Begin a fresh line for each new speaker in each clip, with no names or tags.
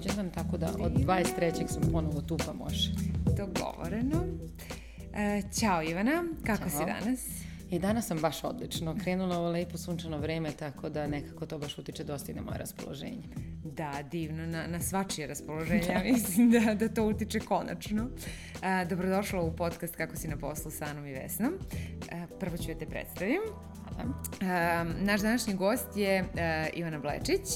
rođendan, tako da od 23. sam ponovo tu pa može.
Dogovoreno. E, ćao Ivana, kako Ćao. si danas?
I danas sam baš odlično. Krenula ovo lepo sunčano vreme, tako da nekako to baš utiče dosta i na moje raspoloženje.
Da, divno, na, na svačije raspoloženje, da. mislim da, da to utiče konačno. E, dobrodošla u podcast Kako si na poslu sa Anom i Vesnom. E, prvo ću ja te predstavim. Um, naš današnji gost je uh, Ivana Blečić.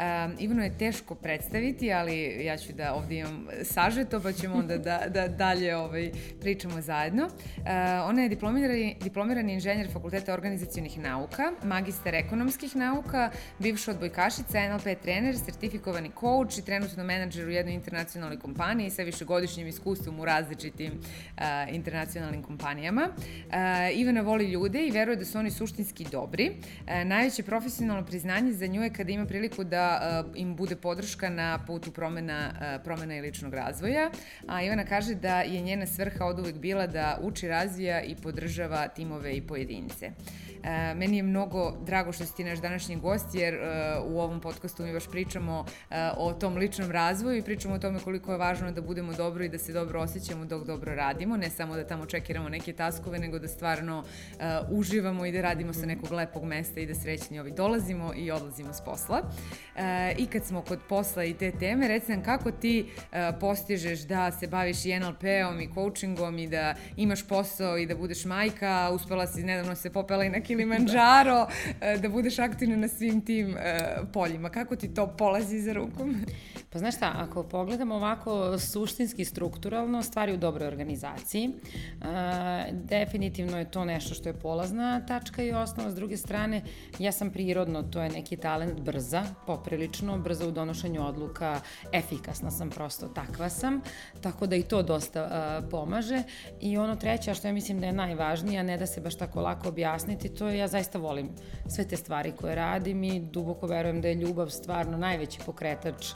Um, Ivano je teško predstaviti, ali ja ću da ovdje imam sažeto, pa ćemo onda da, da dalje ovaj, pričamo zajedno. Uh, ona je diplomirani, diplomirani inženjer Fakulteta organizacijonih nauka, magister ekonomskih nauka, bivša odbojkašica, NLP trener, sertifikovani coach i trenutno menadžer u jednoj internacionalnoj kompaniji sa višegodišnjim iskustvom u različitim uh, internacionalnim kompanijama. Uh, Ivana voli ljude i veruje da su oni suštinski dobri. E, najveće profesionalno priznanje za nju je kada ima priliku da e, im bude podrška na putu promena, e, promena i ličnog razvoja. A Ivana kaže da je njena svrha od uvek bila da uči, razvija i podržava timove i pojedince. E, meni je mnogo drago što si ti naš današnji gost, jer e, u ovom podcastu mi baš pričamo e, o tom ličnom razvoju i pričamo o tome koliko je važno da budemo dobro i da se dobro osjećamo dok dobro radimo, ne samo da tamo čekiramo neke taskove, nego da stvarno e, uživamo i da radimo sa nekog lepog mesta i da srećni ovi dolazimo i odlazimo s posla. I kad smo kod posla i te teme, reci nam kako ti e, postižeš da se baviš i NLP-om i coachingom i da imaš posao i da budeš majka, uspela si nedavno se popela i na Kilimanjaro, da. da budeš aktivna na svim tim e, poljima. Kako ti to polazi za rukom?
Pa znaš šta, ako pogledamo ovako suštinski strukturalno, stvari u dobroj organizaciji, definitivno je to nešto što je polazna tačka i osnova. S druge strane, ja sam prirodno, to je neki talent brza, poprilično, brza u donošenju odluka, efikasna sam prosto, takva sam, tako da i to dosta uh, pomaže. I ono treće, što ja mislim da je najvažnije, a ne da se baš tako lako objasniti, to je ja zaista volim sve te stvari koje radim i duboko verujem da je ljubav stvarno najveći pokretač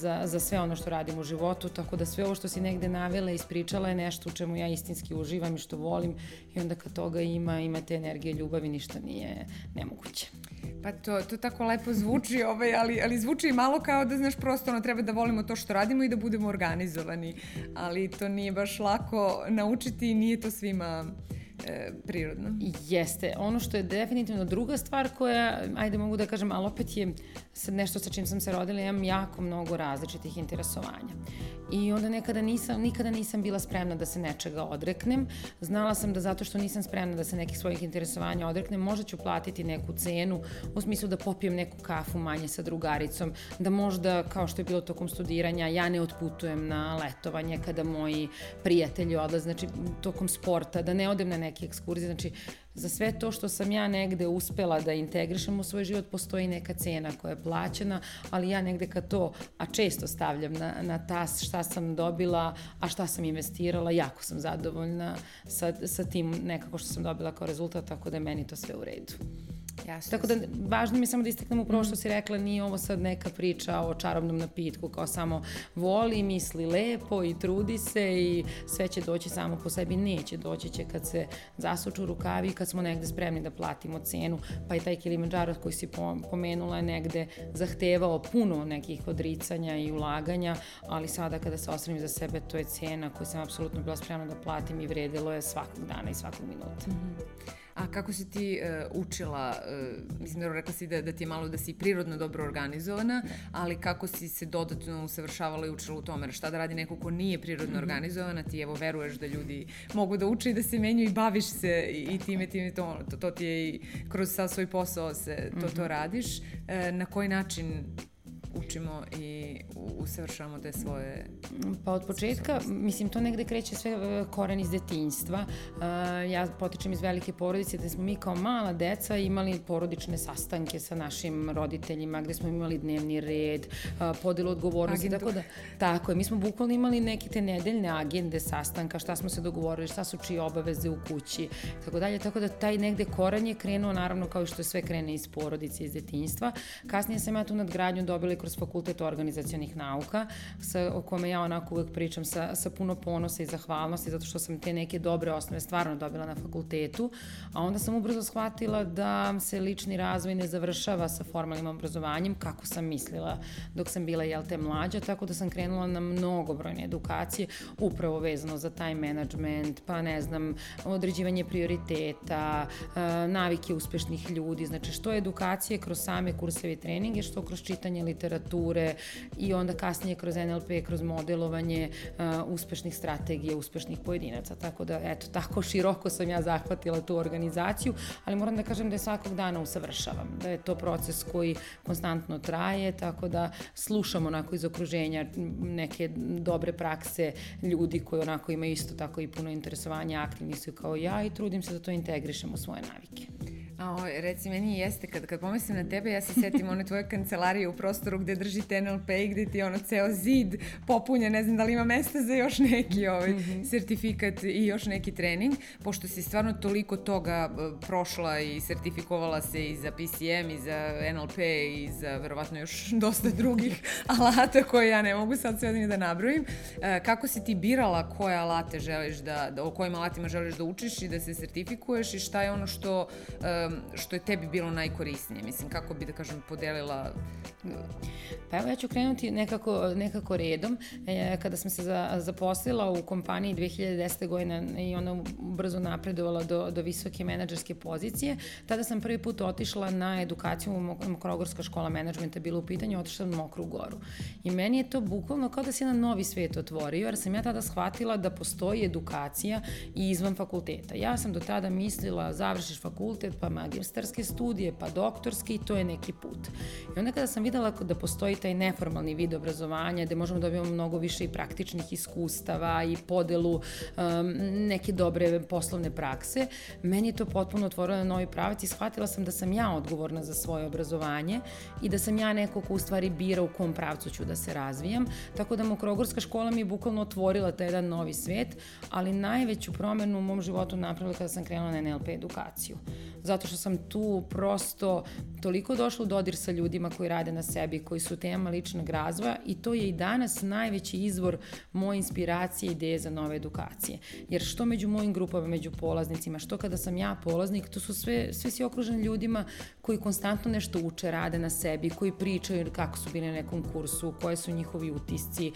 za, za sve ono što radim u životu, tako da sve ovo što si negde navela i ispričala je nešto u čemu ja istinski uživam i što volim i onda kad toga ima, ima te energije ljubavi, ništa nije nemoguće.
Pa to, to tako lepo zvuči, ovaj, ali, ali zvuči malo kao da, znaš, prosto ono, treba da volimo to što radimo i da budemo organizovani, ali to nije baš lako naučiti i nije to svima e, prirodno.
Jeste. Ono što je definitivno druga stvar koja, ajde mogu da kažem, ali opet je nešto sa čim sam se rodila, imam jako mnogo različitih interesovanja. I onda nekada nisam, nikada nisam bila spremna da se nečega odreknem. Znala sam da zato što nisam spremna da se nekih svojih interesovanja odreknem, možda ću platiti neku cenu, u smislu da popijem neku kafu manje sa drugaricom, da možda, kao što je bilo tokom studiranja, ja ne otputujem na letovanje kada moji prijatelji odlaze, znači tokom sporta, da ne odem na ekskurzije, znači za sve to što sam ja negde uspela da integrišem u svoj život, postoji neka cena koja je plaćena, ali ja negde kad to, a često stavljam na, na tas šta sam dobila, a šta sam investirala, jako sam zadovoljna sa, sa tim nekako što sam dobila kao rezultat, tako da je meni to sve u redu. Jasno. Tako da, važno mi je samo da istaknem upravo što si rekla, nije ovo sad neka priča o čarobnom napitku, kao samo voli, misli lepo i trudi se i sve će doći samo po sebi. Neće, doći će kad se zasuču rukavi, kad smo negde spremni da platimo cenu, pa i taj Kilimanjaro koji si pomenula je negde zahtevao puno nekih odricanja i ulaganja, ali sada kada se osvrnim za sebe, to je cena koju sam apsolutno bila spremna da platim i vredilo je svakog dana i svakog minuta. Mm -hmm.
A kako si ti uh, učila, uh, mislim da rekla si da, da ti je malo da si prirodno dobro organizovana, ne. ali kako si se dodatno usavršavala i učila u tome, šta da radi neko ko nije prirodno mm -hmm. organizovana, ti evo veruješ da ljudi mogu da uče i da se menju i baviš se i, i time, time to, to, to ti je i kroz sad svoj posao se to, mm -hmm. to radiš. Uh, na koji način učimo i usavršavamo te svoje...
Pa od početka, mislim, to negde kreće sve e, koren iz detinjstva. Uh, ja potičem iz velike porodice da smo mi kao mala deca imali porodične sastanke sa našim roditeljima, gde smo imali dnevni red, uh, podelu odgovornosti, tako da, tako je, mi smo bukvalno imali neke te nedeljne agende sastanka, šta smo se dogovorili, šta su čije obaveze u kući, tako dalje, tako da taj negde koren je krenuo, naravno, kao i što sve krene iz porodice, iz detinjstva. Kasnije sam ja tu nadgradnju dobila kroz kroz fakultet organizacijonih nauka, sa, o kome ja onako uvek pričam sa, sa puno ponosa i zahvalnosti, zato što sam te neke dobre osnove stvarno dobila na fakultetu, a onda sam ubrzo shvatila da se lični razvoj ne završava sa formalnim obrazovanjem, kako sam mislila dok sam bila, jel te, mlađa, tako da sam krenula na mnogobrojne edukacije, upravo vezano za time management, pa ne znam, određivanje prioriteta, navike uspešnih ljudi, znači što edukacije kroz same kurseve i treninge, što kroz čitanje literature i onda kasnije kroz NLP, kroz modelovanje uspešnih strategija, uspešnih pojedinaca. Tako da, eto, tako široko sam ja zahvatila tu organizaciju, ali moram da kažem da je svakog dana usavršavam, da je to proces koji konstantno traje, tako da slušam onako iz okruženja neke dobre prakse ljudi koji onako imaju isto tako i puno interesovanja, aktivni su kao ja i trudim se da to integrišem u svoje navike.
O, reci, meni jeste, kad, kad pomislim na tebe, ja se setim one tvoje kancelarije u prostoru gde držite NLP i gde ti ono ceo zid popunja, ne znam da li ima mesta za još neki ovaj, mm -hmm. sertifikat i još neki trening, pošto si stvarno toliko toga prošla i sertifikovala se i za PCM i za NLP i za verovatno još dosta drugih alata koje ja ne mogu sad sve da nabrojim. E, kako si ti birala koje alate želiš da, da, o kojim alatima želiš da učiš i da se sertifikuješ i šta je ono što e, što je tebi bilo najkorisnije? Mislim, kako bi, da kažem, podelila...
Pa evo, ja ću krenuti nekako, nekako redom. E, kada sam se za, zaposlila u kompaniji 2010. godine i ona brzo napredovala do, do visoke menadžerske pozicije, tada sam prvi put otišla na edukaciju u Mokrogorska škola menadžmenta bila u pitanju, otišla na Mokru goru. I meni je to bukvalno kao da se jedan novi svet otvorio, jer sam ja tada shvatila da postoji edukacija i izvan fakulteta. Ja sam do tada mislila, završiš fakultet, pa magistarske studije, pa doktorske i to je neki put. I onda kada sam videla da postoji taj neformalni vid obrazovanja, gde možemo da dobijemo mnogo više i praktičnih iskustava i podelu um, neke dobre poslovne prakse, meni je to potpuno otvorilo na novi pravac i shvatila sam da sam ja odgovorna za svoje obrazovanje i da sam ja neko ko u stvari bira u kom pravcu ću da se razvijam. Tako da Mokrogorska škola mi je bukvalno otvorila taj jedan novi svet, ali najveću promenu u mom životu napravila kada sam krenula na NLP edukaciju. Zato što sam tu prosto toliko došla u dodir sa ljudima koji rade na sebi, koji su tema ličnog razvoja i to je i danas najveći izvor moje inspiracije i ideje za nove edukacije. Jer što među mojim grupama, među polaznicima, što kada sam ja polaznik, to su sve, sve si okruženi ljudima koji konstantno nešto uče, rade na sebi, koji pričaju kako su bili na nekom kursu, koje su njihovi utisci, e,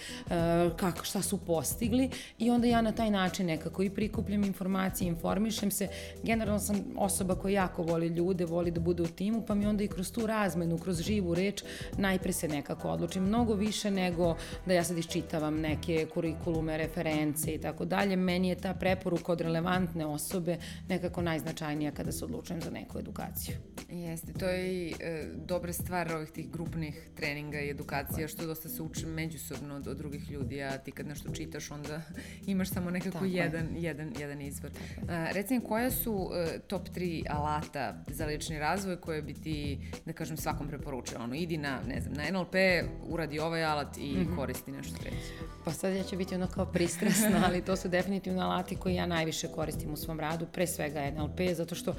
kako, šta su postigli i onda ja na taj način nekako i prikupljam informacije, informišem se. Generalno sam osoba koja jako voli ljude, voli da bude u timu, pa mi onda i kroz tu razmenu, kroz živu reč, najpre se nekako odlučim. Mnogo više nego da ja sad iščitavam neke kurikulume, reference i tako dalje. Meni je ta preporuka od relevantne osobe nekako najznačajnija kada se odlučujem za neku edukaciju.
Jeste, to je i e, dobra stvar ovih tih grupnih treninga i edukacija, što dosta se uči međusobno od, od drugih ljudi, a ti kad nešto čitaš, onda imaš samo nekako tako jedan, je. jedan, jedan izvor. A, recimo, koja su e, top 3 alata za lični razvoj koje bi ti, da kažem, svakom preporučila? Ono, idi na, ne znam, na NLP, uradi ovaj alat i mm -hmm. koristi nešto treće.
Pa sad ja ću biti ono kao pristrasna, ali to su definitivno alati koji ja najviše koristim u svom radu, pre svega NLP, zato što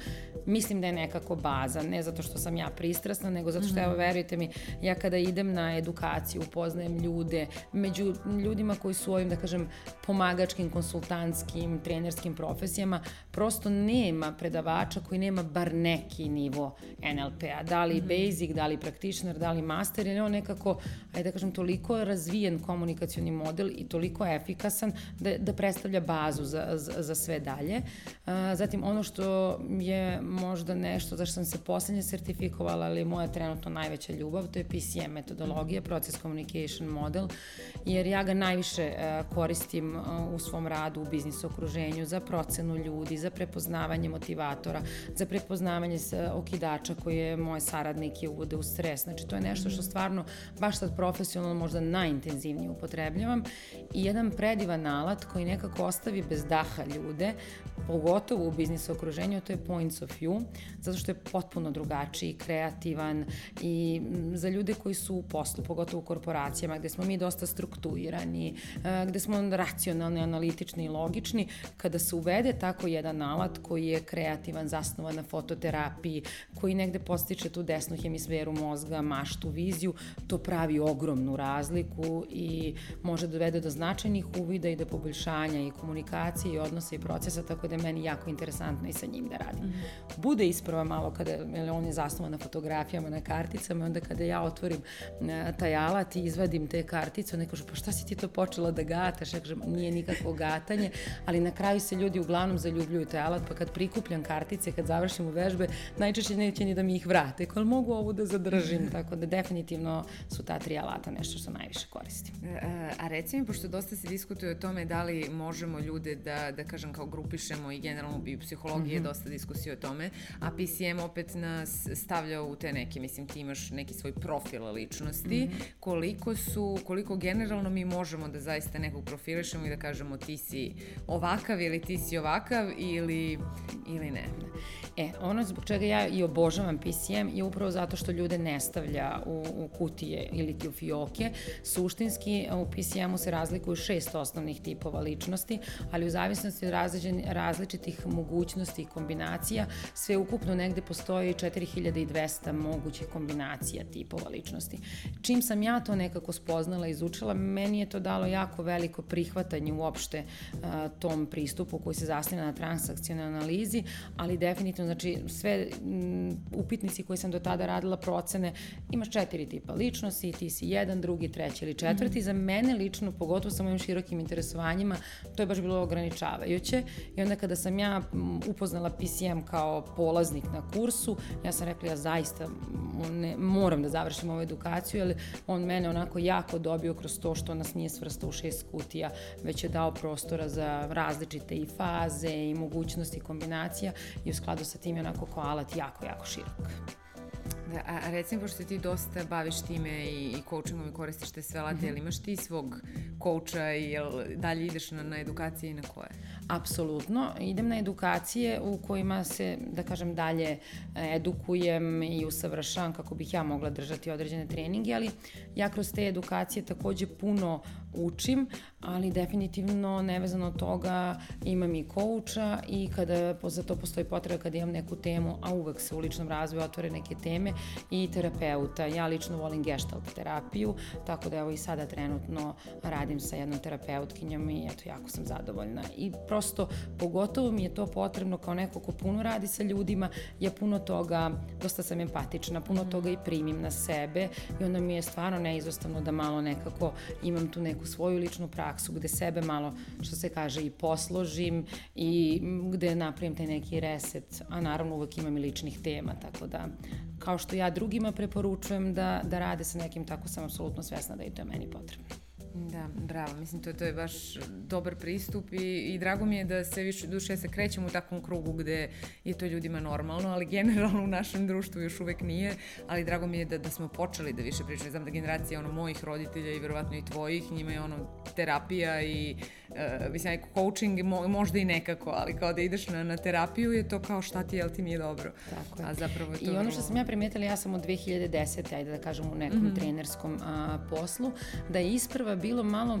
mislim da je nekako baza, ne zato što sam ja pristrasna, nego zato što, mm -hmm. evo, verujte mi, ja kada idem na edukaciju, upoznajem ljude, među ljudima koji su ovim, da kažem, pomagačkim, konsultantskim, trenerskim profesijama, prosto nema predavača koji nema bar neki nivo NLP-a, da li -hmm. basic, da li practitioner, da li master, jer je on nekako, ajde da kažem, toliko razvijen komunikacioni model i toliko efikasan da, da predstavlja bazu za, za, za sve dalje. Zatim, ono što je možda nešto za što sam se poslednje sertifikovala, ali je moja trenutno najveća ljubav, to je PCM metodologija, Process Communication Model, jer ja ga najviše koristim u svom radu u biznis okruženju za procenu ljudi, za prepoznavanje motivatora, za prepoznavanje okidača koje moje saradnike uvode u stres. Znači, to je nešto što stvarno baš sad profesionalno možda najintenzivnije upotrebljavam i jedan predivan alat koji nekako ostavi bez daha ljude, pogotovo u biznis okruženju, to je points of view, zato što je potpuno drugačiji, kreativan i za ljude koji su u poslu, pogotovo u korporacijama, gde smo mi dosta strukturirani, gde smo racionalni, analitični i logični, kada se uvede tako jedan alat koji je kreativan, zasnovan na fototerapiji, koji negde postiče tu desnu hemisferu mozga, maštu, viziju, to pravi ogromnu razliku i može dovede do značajnih uvida i do poboljšanja i komunikacije i odnosa i procesa, tako da je meni jako interesantno i sa njim da radim. Mm -hmm. Bude isprava malo kada, jer on je zasnovan na fotografijama, na karticama, onda kada ja otvorim e, taj alat i izvadim te kartice, onda kažu, pa šta si ti to počela da gataš? Ja kažem, nije nikakvo gatanje, ali na kraju se ljudi uglavnom zaljubljuju taj alat, pa kad prikupljam kartice, kad završim u vežbe, najčešće neće ni da mi ih vrate, kol mogu ovu da zadržim, tako da definitivno su ta tri alata nešto što najviše koristim.
A, e, a reci mi, pošto dosta se diskutuje o tome da li možemo ljude da, da kažem kao grupišemo i generalno bi u psihologiji mm -hmm. dosta diskusije o tome, a PCM opet nas stavlja u te neke, mislim ti imaš neki svoj profil ličnosti, mm -hmm. koliko su, koliko generalno mi možemo da zaista nekog profilišemo i da kažemo ti si ovakav ili ti si ovakav ili, ili ne.
E, ono zbog čega ja i obožavam PCM je upravo zato što ljude ne stavlja u, u kutije ili ti u fioke. Suštinski u PCM-u se razlikuju šest osnovnih tipova ličnosti, ali u zavisnosti od različitih mogućnosti i kombinacija, sve ukupno negde postoji 4200 mogućih kombinacija tipova ličnosti. Čim sam ja to nekako spoznala i izučila, meni je to dalo jako veliko prihvatanje uopšte a, tom pristupu koji se zasniva na transakcionalnoj analizi, ali definitivno, znači sve m, upitnici koje sam do tada radila procene, imaš četiri tipa ličnosti, ti si jedan, drugi, treći ili četvrti. Mm -hmm. Za mene lično, pogotovo sa mojim širokim interesovanjima, to je baš bilo ograničavajuće i onda kada sam ja upoznala PCM kao polaznik na kursu, ja sam rekla ja zaista ne, moram da završim ovu edukaciju, jer on mene onako jako dobio kroz to što nas nije svrstao u šest kutija, već je dao prostora za različite i faze i mogućnosti kombinacija i u skladu sa tim je onako kao alat jako, jako širok.
Da, a, recimo, pošto ti dosta baviš time i, i coachingom i koristiš te sve alate, mm -hmm. jel imaš ti svog coacha i jel dalje ideš na, na edukacije i na koje?
Apsolutno. Idem na edukacije u kojima se, da kažem, dalje e, edukujem i usavršavam kako bih ja mogla držati određene treninge, ali ja kroz te edukacije takođe puno učim, ali definitivno nevezano od toga imam i kouča i kada za to postoji potreba kada imam neku temu, a uvek se u ličnom razvoju otvore neke teme i terapeuta. Ja lično volim gestalt terapiju, tako da evo i sada trenutno radim sa jednom terapeutkinjom i eto, jako sam zadovoljna. I prosto, pogotovo mi je to potrebno kao neko ko puno radi sa ljudima, ja puno toga, dosta sam empatična, puno toga i primim na sebe i onda mi je stvarno neizostavno da malo nekako imam tu neku svoju ličnu praksu gde sebe malo, što se kaže, i posložim i gde napravim taj neki reset, a naravno uvek imam i ličnih tema, tako da kao što ja drugima preporučujem da, da rade sa nekim, tako sam apsolutno svesna da je to meni potrebno.
Da, bravo. Mislim, to, to je baš dobar pristup i, i drago mi je da se više duše se krećemo u takvom krugu gde je to ljudima normalno, ali generalno u našem društvu još uvek nije, ali drago mi je da, da smo počeli da više pričamo. Znam da generacija ono, mojih roditelja i verovatno i tvojih, njima je ono terapija i uh, mislim, coaching mo, možda i nekako, ali kao da ideš na, na terapiju je to kao šta ti, jel ti nije dobro.
Tako je. A zapravo je to I ono što sam ja primetila, ja sam od 2010. ajde da kažem u nekom mm -hmm. trenerskom a, poslu, da je isprva bilo malo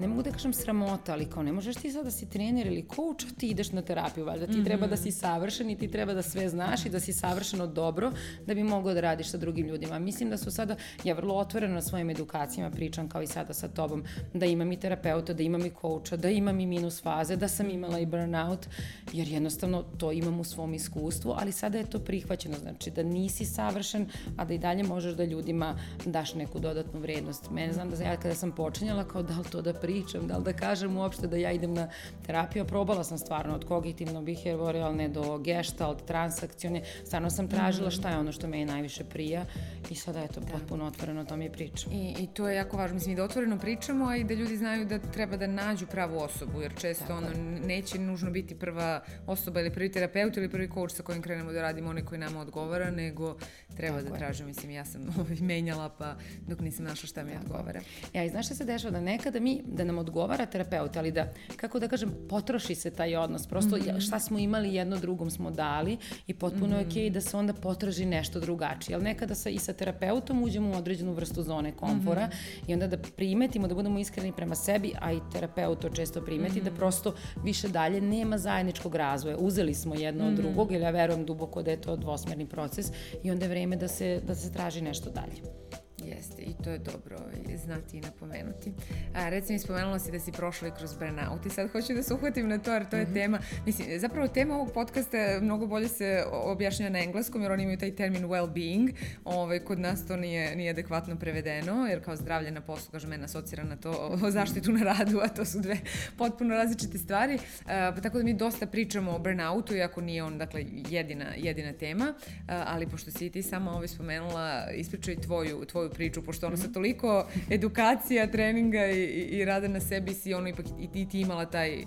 ne mogu da kažem sramota, ali kao ne možeš ti sad da si trener ili coach, ti ideš na terapiju, valjda ti mm -hmm. treba da si savršen i ti treba da sve znaš i da si savršeno dobro da bi mogao da radiš sa drugim ljudima. Mislim da su sada, ja vrlo otvoreno na svojim edukacijama pričam kao i sada sa tobom, da imam i terapeuta, da imam i coacha, da imam i minus faze, da sam imala i burnout, jer jednostavno to imam u svom iskustvu, ali sada je to prihvaćeno, znači da nisi savršen, a da i dalje možeš da ljudima daš neku dodatnu vrednost. Mene znam da ja kada sam počinjala kao da li to da pričam, da li da kažem uopšte da ja idem na terapiju, probala sam stvarno od kognitivno-behavioralne do gestalt, transakcione, stvarno sam tražila mhm. šta je ono što me najviše prija i sada je to da. potpuno otvoreno, to mi je pričam.
I, I to je jako važno, mislim i da otvoreno pričamo, a i da ljudi znaju da treba da nađu pravu osobu, jer često Tako. ono neće nužno biti prva osoba ili prvi terapeut ili prvi coach sa kojim krenemo da radimo onaj koji nama odgovara, nego treba Tako da tražim, mislim ja sam ovaj, menjala pa dok nisam našla šta mi Tako. odgovara.
Ja, i znaš šta se dešava, da nekada mi, da nam odgovara terapeut, ali da, kako da kažem, potroši se taj odnos. Prosto mm -hmm. šta smo imali jedno drugom smo dali i potpuno mm -hmm. je okej okay da se onda potraži nešto drugačije. Ali nekada sa, i sa terapeutom uđemo u određenu vrstu zone komfora mm -hmm. i onda da primetimo, da budemo iskreni prema sebi, a i terapeut to često primeti, mm -hmm. da prosto više dalje nema zajedničkog razvoja. Uzeli smo jedno mm -hmm. od mhm. drugog, ili ja verujem duboko da je to dvosmerni proces i onda je vreme da se, da se traži nešto dalje.
Jeste, i to je dobro znati i napomenuti. A, recimo, spomenula si da si prošla i kroz burnout i sad hoću da se uhvatim na to, jer to je mm -hmm. tema, mislim, zapravo tema ovog podcasta mnogo bolje se objašnja na engleskom, jer oni imaju taj termin well-being, ovaj, kod nas to nije, nije adekvatno prevedeno, jer kao zdravlje na poslu, kaže, mene asocira na to, o zaštitu na radu, a to su dve potpuno različite stvari, a, pa tako da mi dosta pričamo o burnoutu, iako nije on, dakle, jedina, jedina tema, a, ali pošto si ti sama ovaj spomenula, ispričaj tvoju, tvoju priču, pošto ono sa toliko edukacija, treninga i, i rada na sebi si ono ipak i ti, ti imala taj, uh,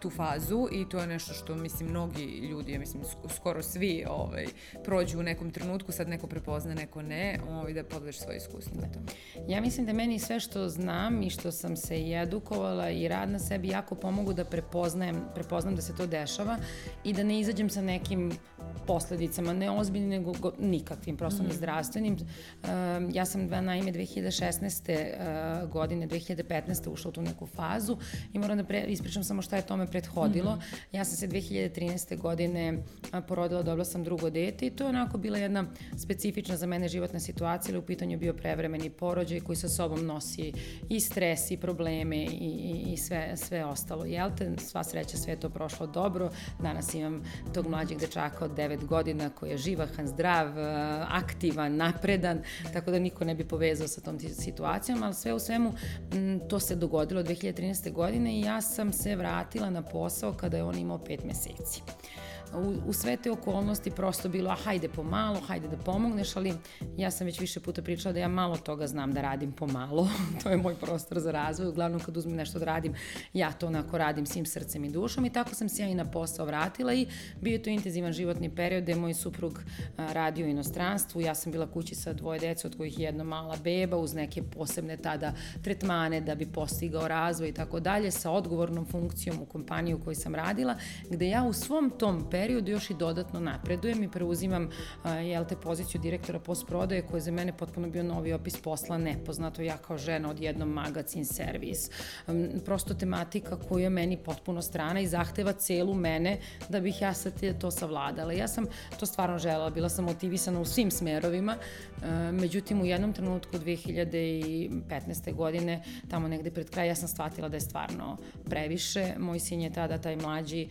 tu fazu i to je nešto što mislim mnogi ljudi, ja mislim skoro svi ovaj, prođu u nekom trenutku, sad neko prepozna, neko ne, ovaj, da podeliš svoje iskustvo to.
Ja mislim da meni sve što znam i što sam se i edukovala i rad na sebi jako pomogu da prepoznajem, prepoznam da se to dešava i da ne izađem sa nekim posledicama, ne ozbiljnim, nego go, nikakvim, prosto mm. zdravstvenim. Uh, ja sam naime 2016. Uh, godine, 2015. ušla u tu neku fazu i moram da pre, ispričam samo šta je tome prethodilo. Mm. Ja sam se 2013. godine uh, porodila, dobila sam drugo dete i to je onako bila jedna specifična za mene životna situacija, ali u pitanju bio prevremeni porođaj koji sa sobom nosi i stres i probleme i, i, i sve, sve ostalo. Jel te, sva sreća, sve je to prošlo dobro. Danas imam tog mlađeg dečaka od 9 godina koji je živahan, zdrav, uh, aktivan, napredan, tako da niko ne bi povezao sa tom situacijom, ali sve u svemu to se dogodilo 2013. godine i ja sam se vratila na posao kada je on imao pet meseci u, u sve te okolnosti prosto bilo, a hajde pomalo, hajde da pomogneš, ali ja sam već više puta pričala da ja malo toga znam da radim pomalo, to je moj prostor za razvoj, uglavnom kad uzmem nešto da radim, ja to onako radim svim srcem i dušom i tako sam se ja i na posao vratila i bio je to intenzivan životni period gde moj suprug radio u inostranstvu, ja sam bila kući sa dvoje dece od kojih je jedna mala beba uz neke posebne tada tretmane da bi postigao razvoj i tako dalje sa odgovornom funkcijom u kompaniji u kojoj sam radila, gde ja u svom tom periodu još i dodatno napredujem i preuzimam jel te poziciju direktora postprodaje koja je za mene potpuno bio novi opis posla nepoznato. Ja kao žena odjednom magazin servis. Prosto tematika koja je meni potpuno strana i zahteva celu mene da bih ja sad to savladala. Ja sam to stvarno želela bila sam motivisana u svim smerovima međutim u jednom trenutku 2015. godine tamo negde pred kraj ja sam shvatila da je stvarno previše. Moj sin je tada taj mlađi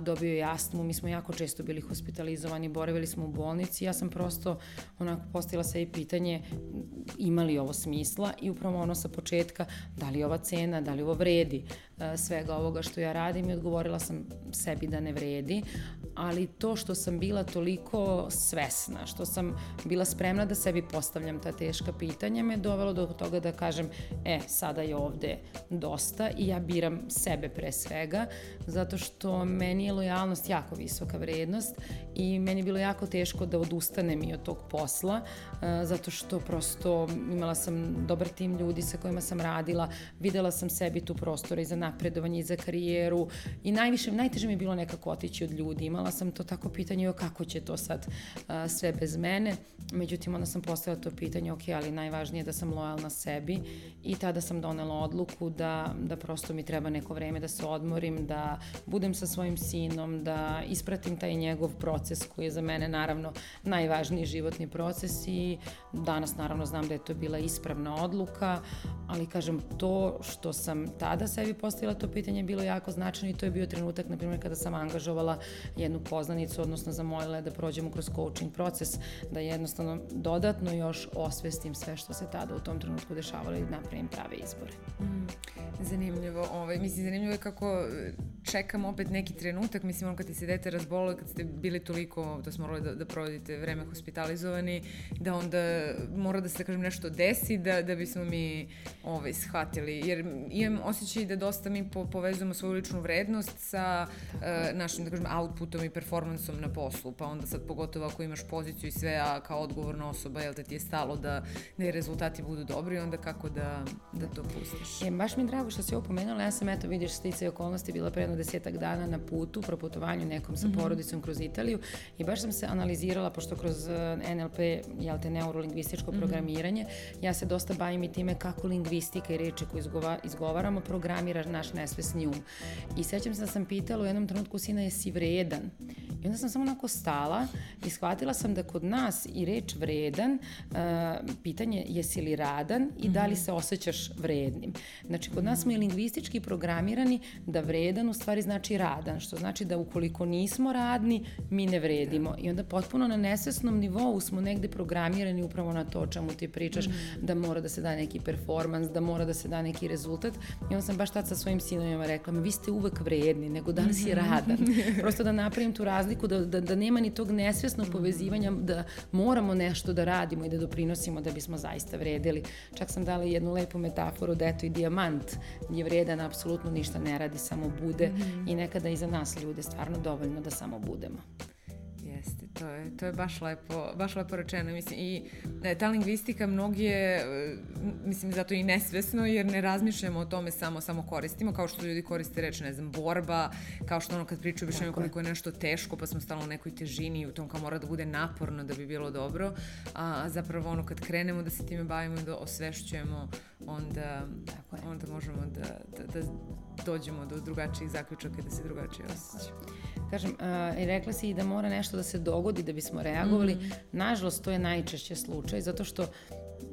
dobio je astmu mi smo smo jako često bili hospitalizovani, boravili smo u bolnici, ja sam prosto onako postavila se i pitanje ima li ovo smisla? I upravo ono sa početka, da li ova cena, da li ovo vredi uh, svega ovoga što ja radim i odgovorila sam sebi da ne vredi, ali to što sam bila toliko svesna, što sam bila spremna da sebi postavljam ta teška pitanja, me dovelo do toga da kažem, e, sada je ovde dosta i ja biram sebe pre svega, zato što meni je lojalnost jako visoka vrednost i meni je bilo jako teško da odustanem i od tog posla, e, zato što prosto imala sam dobar tim ljudi sa kojima sam radila, videla sam sebi tu prostora i za napredovanje i za karijeru i najviše, najteže mi je bilo nekako otići od ljudi. Imala sam to tako pitanje, o kako će to sad a, sve bez mene. Međutim, onda sam postavila to pitanje, ok, ali najvažnije je da sam lojalna sebi i tada sam donela odluku da, da prosto mi treba neko vreme da se odmorim, da budem sa svojim sinom, da ispratim taj njegov proces koji je za mene naravno najvažniji životni proces i danas naravno znam da je to bila ispravna odluka, ali kažem to što sam tada sebi postavila to pitanje bilo jako značajno i to je bio trenutak, na primjer, kada sam angažovala jednu poznanicu, odnosno zamolila da prođemo kroz coaching proces, da jednostavno dodatno još osvestim sve što se tada u tom trenutku dešavalo i napravim prave izbore. Mm,
zanimljivo, ovaj, mislim, zanimljivo je kako čekam opet neki trenutak, mislim, ono kad ti se dete razbolilo, kad ste bili toliko, da smo morali da, da provodite vreme hospitalizovani, da onda mora da se, da kažem, nešto desi da, da bismo mi ovaj, shvatili. Jer imam osjećaj da dosta mi po, povezujemo svoju ličnu vrednost sa uh, našim, da kažem, outputom talentom i performansom na poslu, pa onda sad pogotovo ako imaš poziciju i sve, a kao odgovorna osoba, jel te ti je stalo da, da i rezultati budu dobri, onda kako da, da to pustiš?
E, baš mi je drago što si ovo pomenula, ja sam eto vidiš stice i okolnosti bila predno desetak dana na putu, proputovanju nekom sa mm -hmm. porodicom kroz Italiju i baš sam se analizirala, pošto kroz eh, NLP, jel te neurolingvističko mm -hmm. programiranje, ja se dosta bavim i time kako lingvistika i reči koje izgova, izgovaramo programira naš nesvesni um. I sećam se da sam pitala u jednom trenutku sina jesi vredan? I onda sam samo onako stala i shvatila sam da kod nas i reč vredan, uh, pitanje jesi li radan i da li mhm. se osjećaš vrednim. Znači, kod nas smo i lingvistički programirani da vredan u stvari znači radan, što znači da ukoliko nismo radni, mi ne vredimo. I onda potpuno na nesvesnom nivou smo negde programirani upravo na to o čemu ti pričaš, mm. da mora da se da neki performans, da mora da se da neki rezultat. I onda sam baš tad sa svojim sinovima rekla, vi ste uvek vredni, nego da li si mhm. radan. Prosto da napravim tu razliku, da, da, da nema ni tog nesvesnog mhm. povezivanja, da moramo nešto da radimo i da doprinosimo da bismo zaista vredili. Čak sam dala jednu lepu metaforu da eto i dijamant je vredan, apsolutno ništa ne radi, samo bude mm -hmm. i nekada i za nas ljude stvarno dovoljno da samo budemo.
Jeste, to je, to je baš lepo, baš lepo rečeno. Mislim, I da ta lingvistika mnogi je, e, mislim, zato i nesvesno, jer ne razmišljamo o tome samo, samo koristimo, kao što ljudi koriste reč, ne znam, borba, kao što ono kad pričaju više koliko je nešto teško, pa smo stalno u nekoj težini i u tom kao mora da bude naporno da bi bilo dobro, a, zapravo ono kad krenemo da se time bavimo i da osvešćujemo, onda, onda možemo da, da, da dođemo do drugačijih zaključaka i da se drugačije osjećamo.
Kažem, uh, i rekla si i da mora nešto da se dogodi da bismo reagovali. Mm -hmm. Nažalost, to je najčešće slučaj, zato što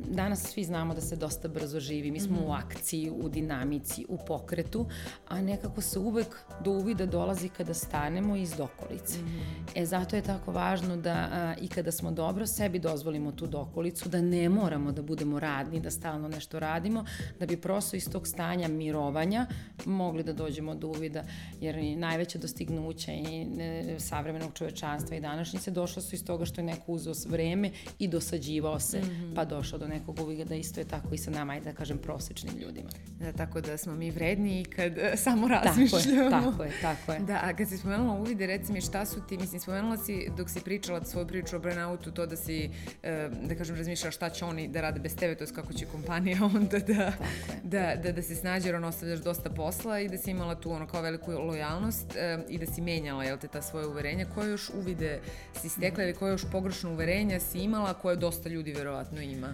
danas svi znamo da se dosta brzo živi, mi smo mm -hmm. u akciji, u dinamici, u pokretu, a nekako se uvek do uvida dolazi kada stanemo iz dokolice. Mm -hmm. E zato je tako važno da a, i kada smo dobro sebi dozvolimo tu dokolicu, da ne moramo da budemo radni, da stalno nešto radimo, da bi prosto iz tog stanja mirovanja mogli da dođemo do uvida, jer najveće dostignuća i ne, savremenog čovečanstva i današnjice došlo su iz toga što je neko uzeo vreme i dosađivao se, mm -hmm. pa došao do nekog uvida, isto je tako i sa nama, ajde da kažem, prosečnim ljudima.
Da, tako da smo mi vredni i kad samo razmišljamo.
Tako je, tako je, tako je.
Da, a kad si spomenula uvide, reci mi šta su ti, mislim, spomenula si dok si pričala svoju priču o burnoutu, to da si, uh, da kažem, razmišljala šta će oni da rade bez tebe, to je kako će kompanija onda da, da, da, da se snađe, jer ono ostavljaš dosta posla i da si imala tu ono kao veliku lojalnost uh, i da si menjala, jel te, ta svoje uverenja, koje još uvide si stekla ili koje još pogrešno uverenja si imala, koje dosta ljudi verovatno ima?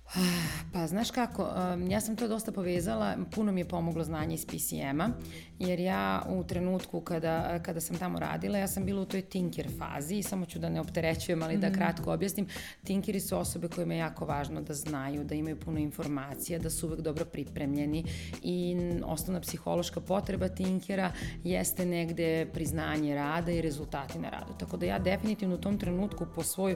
Pa znaš kako, ja sam to dosta povezala, puno mi je pomoglo znanje iz PCM-a, jer ja u trenutku kada, kada sam tamo radila, ja sam bila u toj tinker fazi samo ću da ne opterećujem, ali mm -hmm. da mhm. kratko objasnim, tinkeri su osobe kojima je jako važno da znaju, da imaju puno informacija, da su uvek dobro pripremljeni i osnovna psihološka potreba tinkera jeste negde priznanje rada i rezultati na radu. Tako da ja definitivno u tom trenutku po svoj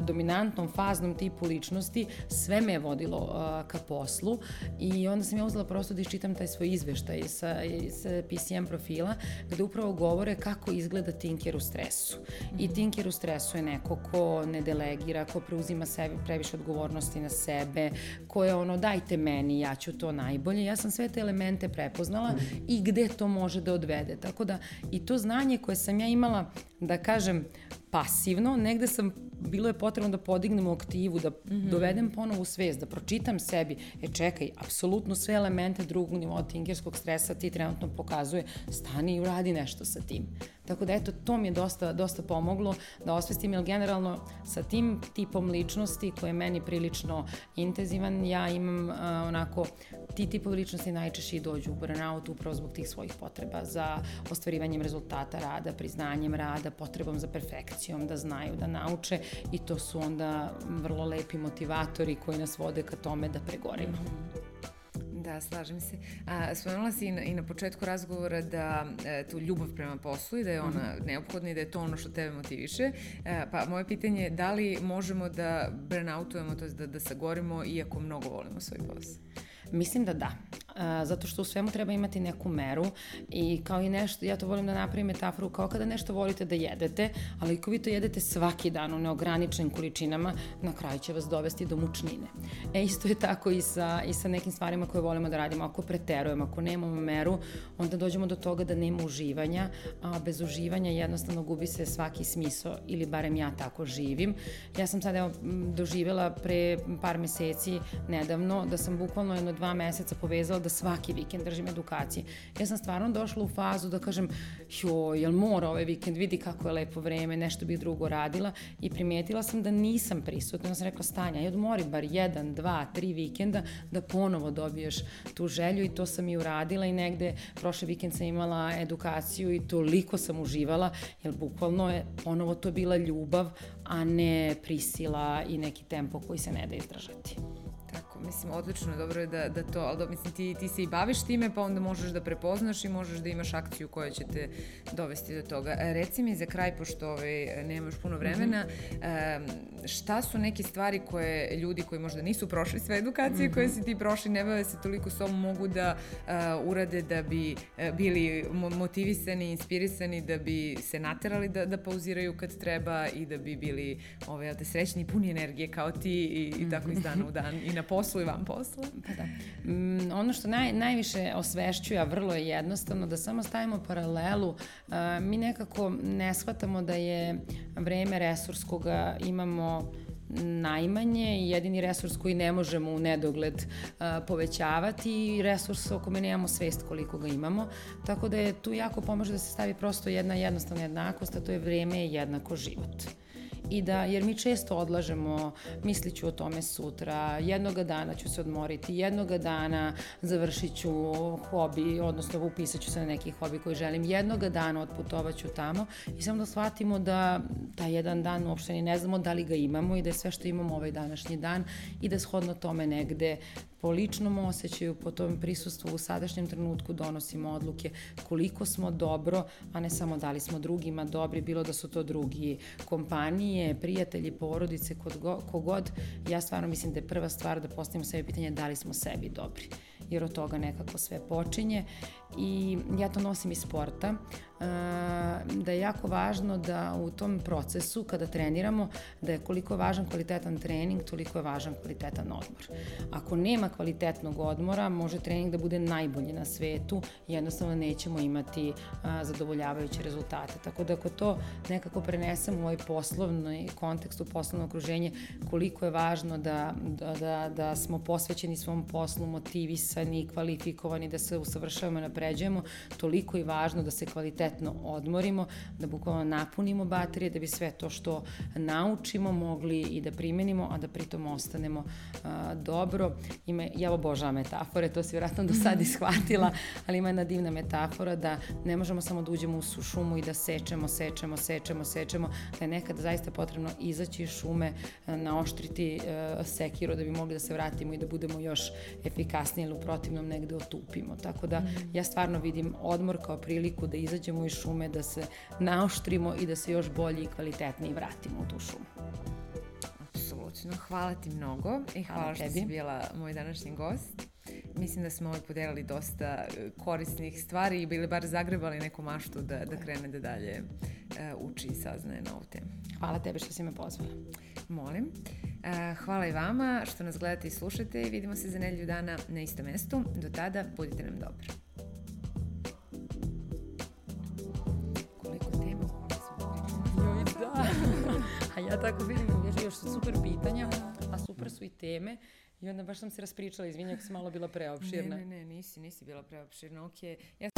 dominantnom faznom tipu ličnosti sve me je vodilo uh, ka poslu i onda sam ja uzela prosto da iščitam taj svoj izveštaj sa, sa PCM profila gde upravo govore kako izgleda tinker u stresu. Mm -hmm. I tinker u stresu je neko ko ne delegira, ko preuzima sebi previše odgovornosti na sebe, ko je ono dajte meni, ja ću to najbolje. Ja sam sve te elemente prepoznala mm -hmm. i gde to može da odvede. Tako da i to znanje koje sam ja imala, da kažem, pasivno, negde sam bilo je potrebno da podignemo aktivu, da mm -hmm. dovedem ponovu svest, da pročitam sebi, e čekaj, apsolutno sve elemente drugog nivoa tinkerskog stresa ti trenutno pokazuje, stani i uradi nešto sa tim. Tako da eto, to mi je dosta, dosta pomoglo da osvestim, jer generalno sa tim tipom ličnosti koji je meni prilično intenzivan, ja imam uh, onako, ti tipovi ličnosti najčešće dođu u burnout upravo zbog tih svojih potreba za ostvarivanjem rezultata rada, priznanjem rada, potrebom za perfekcijom, da znaju, da nauče i to su onda vrlo lepi motivatori koji nas vode ka tome da pregorimo. Mm -hmm.
Da, slažem se. A, spomenula si i na, i na početku razgovora da e, tu ljubav prema poslu i da je ona mm -hmm. neophodna i da je to ono što tebe motiviše. E, pa moje pitanje je da li možemo da burnoutujemo, to je da, da sagorimo iako mnogo volimo svoj posao?
Mislim da da. zato što u svemu treba imati neku meru i kao i nešto, ja to volim da napravim metaforu, kao kada nešto volite da jedete, ali ako vi to jedete svaki dan u neograničenim količinama, na kraju će vas dovesti do mučnine. E isto je tako i sa, i sa nekim stvarima koje volimo da radimo. Ako preterujemo, ako nemamo meru, onda dođemo do toga da nema uživanja, a bez uživanja jednostavno gubi se svaki smisao ili barem ja tako živim. Ja sam sad evo doživjela pre par meseci nedavno da sam bukvalno jedno dva meseca povezala da svaki vikend držim edukacije. Ja sam stvarno došla u fazu da kažem, jo, jel mora ovaj vikend, vidi kako je lepo vreme, nešto bih drugo radila i primetila sam da nisam prisutna. Ja sam rekla, Stanja, i odmori bar jedan, dva, tri vikenda da ponovo dobiješ tu želju i to sam i uradila i negde prošle vikend sam imala edukaciju i toliko sam uživala, jer bukvalno je ponovo to bila ljubav, a ne prisila i neki tempo koji se ne da izdržati
mislim, odlično, dobro je da, da to, ali da, mislim, ti, ti se i baviš time, pa onda možeš da prepoznaš i možeš da imaš akciju koja će te dovesti do toga. E, reci mi za kraj, pošto ovaj, nemaš puno vremena, mm -hmm. šta su neke stvari koje ljudi koji možda nisu prošli sve edukacije mm -hmm. koje si ti prošli, ne bave se toliko sobom, mogu da uh, urade da bi uh, bili motivisani, inspirisani, da bi se naterali da, da pauziraju kad treba i da bi bili ovaj, da srećni i puni energije kao ti i, i tako iz dana u dan i na poslu i van posla.
Pa da. Mm, ono što naj, najviše osvešćuje, a vrlo je jednostavno, da samo stavimo paralelu, mi nekako ne shvatamo da je vreme resurs koga imamo najmanje i jedini resurs koji ne možemo u nedogled uh, povećavati i resurs o kome nemamo svest koliko ga imamo. Tako da je tu jako pomaže da se stavi prosto jedna jednostavna jednakost, a to je vreme jednako život i da, jer mi često odlažemo, misliću o tome sutra, jednoga dana ću se odmoriti, jednoga dana završit ću hobi, odnosno upisat ću se na neki hobi koji želim, jednoga dana otputovat ću tamo i samo da shvatimo da taj jedan dan uopšte ni ne znamo da li ga imamo i da je sve što imamo ovaj današnji dan i da shodno tome negde po ličnom osjećaju, po tom prisustvu u sadašnjem trenutku donosimo odluke koliko smo dobro, a ne samo da li smo drugima dobri, bilo da su to drugi kompanije, prijatelji, porodice, kogod. Ja stvarno mislim da je prva stvar da postavimo sebi pitanje da li smo sebi dobri jer od toga nekako sve počinje i ja to nosim iz sporta da je jako važno da u tom procesu kada treniramo da je koliko je važan kvalitetan trening, toliko je važan kvalitetan odmor. Ako nema kvalitetnog odmora, može trening da bude najbolji na svetu, jednostavno nećemo imati zadovoljavajuće rezultate. Tako da ako to nekako prenesemo u ovaj poslovni kontekst, u poslovno okruženje, koliko je važno da, da, da, da smo posvećeni svom poslu, motivisani, kvalifikovani, da se usavršavamo i napređujemo, toliko je važno da se kvalitetno odmorimo, da bukvalno napunimo baterije, da bi sve to što naučimo mogli i da primenimo, a da pritom ostanemo a, dobro. Ima, ja obožavam metafore, to si vjerojatno do sad ishvatila, ali ima jedna divna metafora da ne možemo samo da uđemo u šumu i da sečemo, sečemo, sečemo, sečemo, da je nekada zaista potrebno izaći iz šume, naoštriti a, sekiru da bi mogli da se vratimo i da budemo još efikasniji u protivnom negde otupimo. Tako da ja stvarno vidim odmor kao priliku da izađemo iz šume, da se naoštrimo i da se još bolje i kvalitetnije vratimo u tu šumu.
Apsolutno. Hvala ti mnogo i hvala, hvala što tebi. si bila moj današnji gost. Mislim da smo ovaj podelili dosta e, korisnih stvari i bili bar zagrebali neku maštu da, da krene da dalje uh, uči i saznaje na ovu temu.
Hvala tebe što si me pozvala.
Molim. Uh, hvala i vama što nas gledate i slušate i vidimo se za nedelju dana na istom mestu. Do tada, budite nam dobri.
a ja tako vidim, još su super pitanja, a super su i teme. I onda baš sam se raspričala, izvinjam ako sam malo bila preopširna.
Ne, ne, ne, nisi, nisi bila preopširna, okej. Okay. Ja